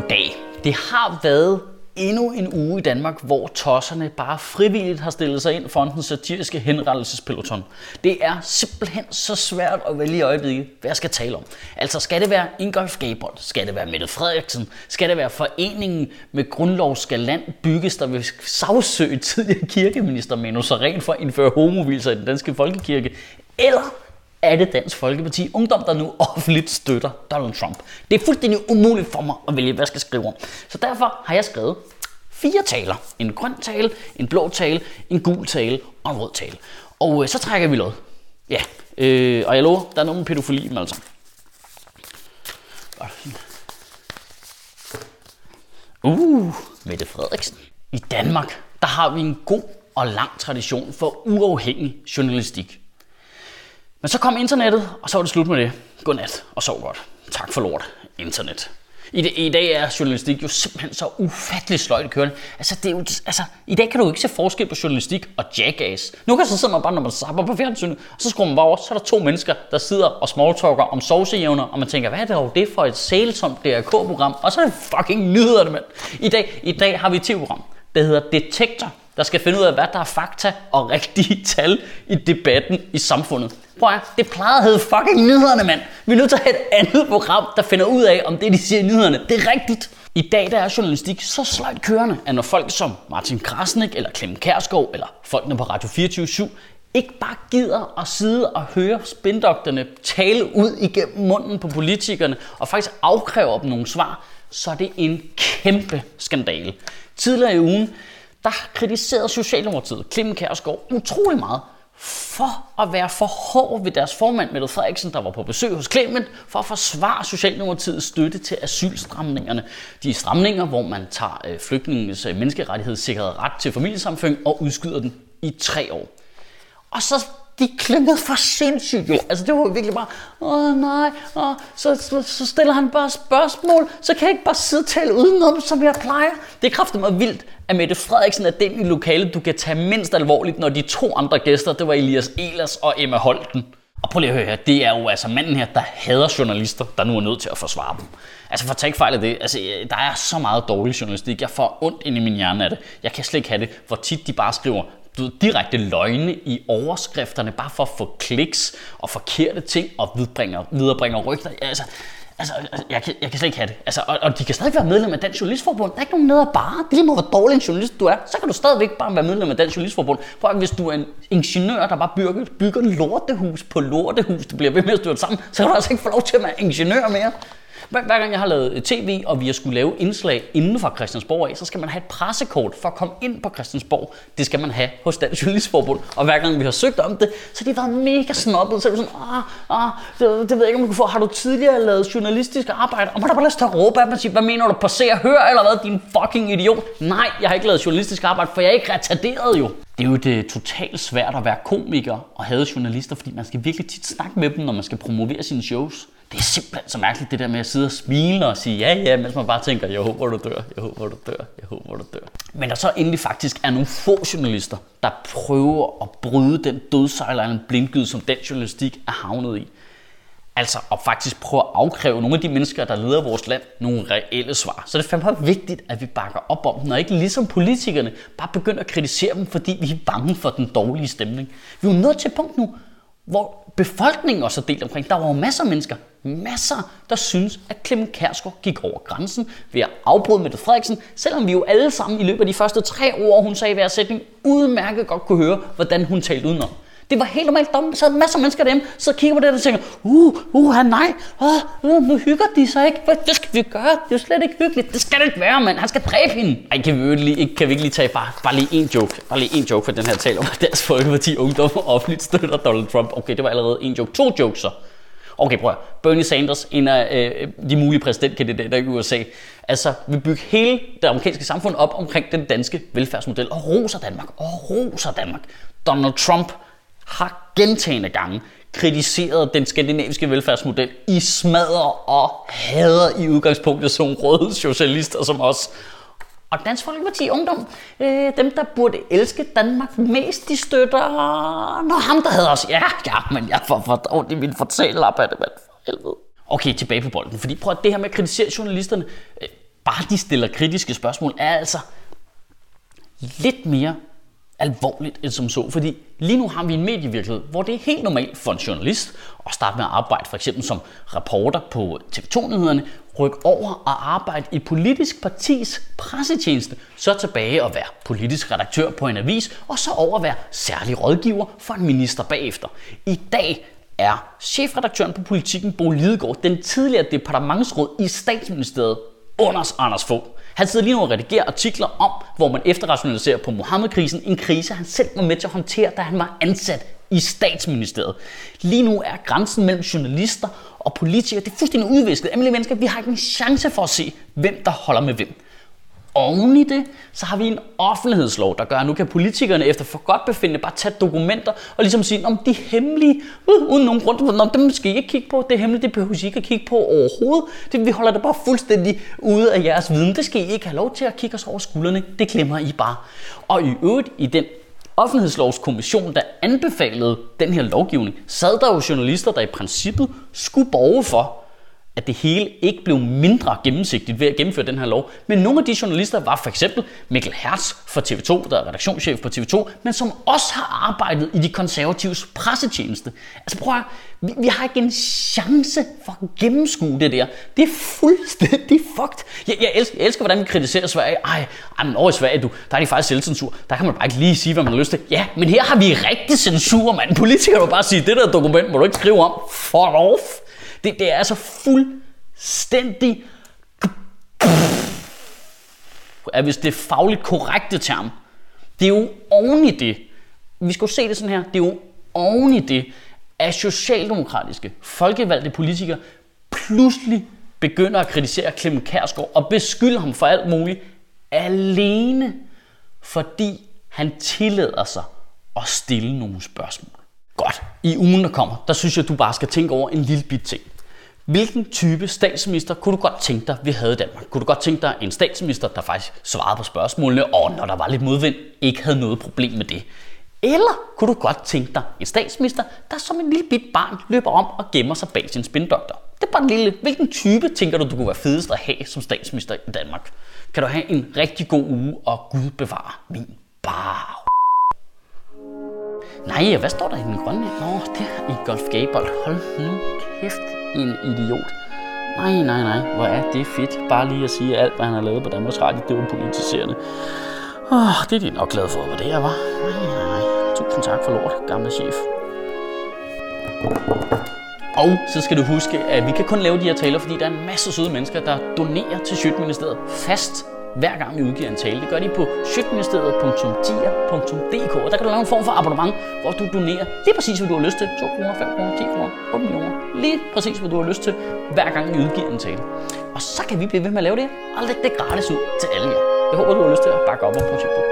Goddag. Det har været endnu en uge i Danmark, hvor tosserne bare frivilligt har stillet sig ind foran den satiriske henrettelsespeloton. Det er simpelthen så svært at vælge i øjeblikket, hvad jeg skal tale om. Altså skal det være Ingolf Gabold? Skal det være Mette Frederiksen? Skal det være foreningen med grundlov skal land bygges, der vil sagsøge tidligere kirkeminister Manu Saren for at indføre homovilser i den danske folkekirke? Eller er det Dansk Folkeparti Ungdom, der nu offentligt støtter Donald Trump. Det er fuldstændig umuligt for mig at vælge, hvad jeg skal skrive om. Så derfor har jeg skrevet fire taler. En grøn tale, en blå tale, en gul tale og en rød tale. Og øh, så trækker vi lod. Ja, øh, og jeg lover, der er nogen pædofili i dem altså. Uh, Mette Frederiksen. I Danmark, der har vi en god og lang tradition for uafhængig journalistik. Men så kom internettet, og så var det slut med det. Godnat, og sov godt. Tak for lort, internet. I, det, I dag er journalistik jo simpelthen så ufattelig sløjt kørende. Altså, det er jo, altså, I dag kan du ikke se forskel på journalistik og jackass. Nu kan så sidde man bare, når man sapper på fjernsynet, og så skruer man bare over, så er der to mennesker, der sidder og smalltalker om sovsejævner, og man tænker, hvad er det dog det for et sælsomt DRK-program? Og så er det fucking nyhederne, mand. I dag, I dag har vi et tv-program, der hedder Detektor, der skal finde ud af, hvad der er fakta og rigtige tal i debatten i samfundet. Prøv at, det plejede at hedde fucking nyhederne, mand. Vi er nødt til at have et andet program, der finder ud af, om det, de siger i nyhederne, det er rigtigt. I dag der er journalistik så sløjt kørende, at når folk som Martin Krasnik eller Clem Kærskov eller folkene på Radio 24 ikke bare gider at sidde og høre spindokterne tale ud igennem munden på politikerne og faktisk afkræve dem nogle svar, så er det en kæmpe skandale. Tidligere i ugen, der kritiserede Socialdemokratiet Clem Kærskov utrolig meget for at være for hård ved deres formand, Mette Frederiksen, der var på besøg hos Clement, for at forsvare Socialdemokratiets støtte til asylstramningerne. De stramninger, hvor man tager øh, flygtningens øh, menneskerettighedssikrede ret til familiesammenføring og udskyder den i tre år. Og så de klingede for sindssygt jo. Altså det var virkelig bare, åh nej, åh, så, så, så stiller han bare spørgsmål, så kan jeg ikke bare sidde og tale udenom, som jeg plejer. Det kræfter mig vildt, at Mette Frederiksen er den i lokalet, du kan tage mindst alvorligt, når de to andre gæster, det var Elias Elers og Emma Holten. Og prøv lige at høre her, det er jo altså manden her, der hader journalister, der nu er nødt til at forsvare dem. Altså for at tage ikke fejl af det, altså øh, der er så meget dårlig journalistik, jeg får ondt ind i min hjerne af det. Jeg kan slet ikke have det, hvor tit de bare skriver du ved, direkte løgne i overskrifterne, bare for at få kliks og forkerte ting og viderebringer, viderebringer rygter. Altså, altså, Altså, jeg kan, jeg kan slet ikke have det. Altså, og, og de kan stadig være medlem af Dansk Journalistforbund. Der er ikke nogen nede bare. Det er lige meget, hvor dårlig en journalist du er. Så kan du stadigvæk bare være medlem af Dansk Journalistforbund. For hvis du er en ingeniør, der bare bygger, bygger lortehus på lortehus, det bliver ved med at styrte sammen, så kan du altså ikke få lov til at være ingeniør mere. Hver, hver gang jeg har lavet øh, tv, og vi har skulle lave indslag inden for Christiansborg af, så skal man have et pressekort for at komme ind på Christiansborg. Det skal man have hos Dansk Journalistforbund. Og hver gang vi har søgt om det, så har de været mega snobbet. Så er det sådan, ah, ah, det, det, ved jeg ikke, om du kan få. Har du tidligere lavet journalistisk arbejde? Og man har bare lyst til at råbe af dem og sige, hvad mener du, passer hør, eller hvad, din fucking idiot? Nej, jeg har ikke lavet journalistisk arbejde, for jeg er ikke retarderet jo. Det er jo det øh, totalt svært at være komiker og have journalister, fordi man skal virkelig tit snakke med dem, når man skal promovere sine shows. Det er simpelthen så mærkeligt, det der med at sidde og smile og sige ja, ja, mens man bare tænker, jeg håber, du dør, jeg håber, du dør, jeg håber, du dør. Men der så endelig faktisk er nogle få journalister, der prøver at bryde den dødsejlerne blindgyde, som den journalistik er havnet i. Altså at faktisk prøve at afkræve nogle af de mennesker, der leder vores land, nogle reelle svar. Så det er fandme vigtigt, at vi bakker op om dem, og ikke ligesom politikerne bare begynder at kritisere dem, fordi vi er bange for den dårlige stemning. Vi er jo nået til et punkt nu, hvor befolkningen også er delt omkring. Der var jo masser af mennesker, masser, der synes, at Clemen Kærsgaard gik over grænsen ved at afbryde Mette Frederiksen, selvom vi jo alle sammen i løbet af de første tre år, hun sagde hver sætning, udmærket godt kunne høre, hvordan hun talte udenom. Det var helt normalt. Der sad masser af mennesker derhjemme, så kigger på det og tænker, uh, uh, nej, uh, uh, nu hygger de sig ikke. Hvad det skal vi gøre? Det er slet ikke hyggeligt. Det skal det ikke være, mand. Han skal dræbe hende. Ej, kan vi, lige, kan vi ikke lige tage bare, bare lige en joke? Bare lige en joke for den her tale om, at Dansk Folkeparti Ungdom offentligt støtter Donald Trump. Okay, det var allerede en joke. To jokes så. Okay, prøv at. Bernie Sanders, en af øh, de mulige præsidentkandidater i USA, altså vil bygge hele det amerikanske samfund op omkring den danske velfærdsmodel og roser Danmark. Og roser Danmark. Donald Trump har gentagende gange kritiseret den skandinaviske velfærdsmodel i smadrer og hader i udgangspunktet som røde socialister som os. Og Dansk Folkeparti Ungdom, øh, dem der burde elske Danmark mest, de støtter når ham der hader os. Ja, ja, men jeg får for det min fortælle op af det, mand. For helvede. Okay, tilbage på bolden. Fordi prøv at det her med at kritisere journalisterne. Øh, bare de stiller kritiske spørgsmål, er altså lidt mere alvorligt end som så. Fordi lige nu har vi en medievirkelighed, hvor det er helt normalt for en journalist at starte med at arbejde for eksempel som reporter på TV2-nyhederne, rykke over og arbejde i politisk partis pressetjeneste, så tilbage og være politisk redaktør på en avis, og så over at være særlig rådgiver for en minister bagefter. I dag er chefredaktøren på Politiken, Bo Lidegaard, den tidligere departementsråd i statsministeriet Anders Anders Fogh. Han sidder lige nu og redigerer artikler om, hvor man efterrationaliserer på Mohammed-krisen, en krise, han selv var med til at håndtere, da han var ansat i statsministeriet. Lige nu er grænsen mellem journalister og politikere, det er fuldstændig udvisket. Almindelige mennesker, vi har ikke en chance for at se, hvem der holder med hvem oven i det, så har vi en offentlighedslov, der gør, at nu kan politikerne efter for godt befindende bare tage dokumenter og ligesom sige, om de er hemmelige, uh, uden nogen grund, om dem skal I ikke kigge på, det er hemmeligt, det behøver I ikke at kigge på overhovedet. Det, vi holder det bare fuldstændig ude af jeres viden. Det skal I ikke have lov til at kigge os over skuldrene. Det glemmer I bare. Og i øvrigt, i den offentlighedslovskommission, der anbefalede den her lovgivning, sad der jo journalister, der i princippet skulle borge for, at det hele ikke blev mindre gennemsigtigt ved at gennemføre den her lov. Men nogle af de journalister var for eksempel Mikkel Hertz fra TV2, der er redaktionschef på TV2, men som også har arbejdet i de konservatives pressetjeneste. Altså prøv at vi, vi har ikke en chance for at gennemskue det der. Det er fuldstændig fucked. Jeg, jeg, elsker, jeg elsker, hvordan vi kritiserer Sverige. Ej, ej men over i Sverige, du, der er de faktisk selvcensur. Der kan man bare ikke lige sige, hvad man har lyst til. Ja, men her har vi rigtig censur, mand. Politikere vil bare sige, det der dokument må du ikke skrive om. Fuck off. Det, det er altså fuldstændig... Er hvis det er fagligt korrekte term. Det er jo oven i det. Vi skal jo se det sådan her. Det er jo oven i det, at socialdemokratiske, folkevalgte politikere pludselig begynder at kritisere Clemen Kærsgaard og beskylde ham for alt muligt, alene fordi han tillader sig at stille nogle spørgsmål. Godt. I ugen, der kommer, der synes jeg, du bare skal tænke over en lille bit ting. Hvilken type statsminister kunne du godt tænke dig, vi havde i Danmark? Kunne du godt tænke dig en statsminister, der faktisk svarede på spørgsmålene, og når der var lidt modvind, ikke havde noget problem med det? Eller kunne du godt tænke dig en statsminister, der som en lille bit barn løber om og gemmer sig bag sin spindoktor? Det er bare en lille, hvilken type tænker du, du kunne være fedest at have som statsminister i Danmark? Kan du have en rigtig god uge, og Gud bevare min bar. Nej, hvad står der i den grønne? Nå, det er i Golf Gable. Hold nu kæft, en idiot. Nej, nej, nej, hvor er det fedt. Bare lige at sige, alt, hvad han har lavet på Danmarks Radio, det var politiserende. Åh, oh, det er de nok glade for, hvad det er, var. Nej, nej, nej. Tusind tak for lort, gamle chef. Og så skal du huske, at vi kan kun lave de her taler, fordi der er en masse søde mennesker, der donerer til Sjøtministeriet fast hver gang vi udgiver en tale. Det gør de på sjøtministeriet.dia.dk, og der kan du lave en form for abonnement, hvor du donerer lige præcis, hvad du har lyst til. 2 kroner, 5 kroner, 10 kroner, 8 millioner. Lige præcis, hvad du har lyst til, hver gang vi udgiver en tale. Og så kan vi blive ved med at lave det og lægge det gratis ud til alle jer. Jeg håber, du har lyst til at bakke op om projektet.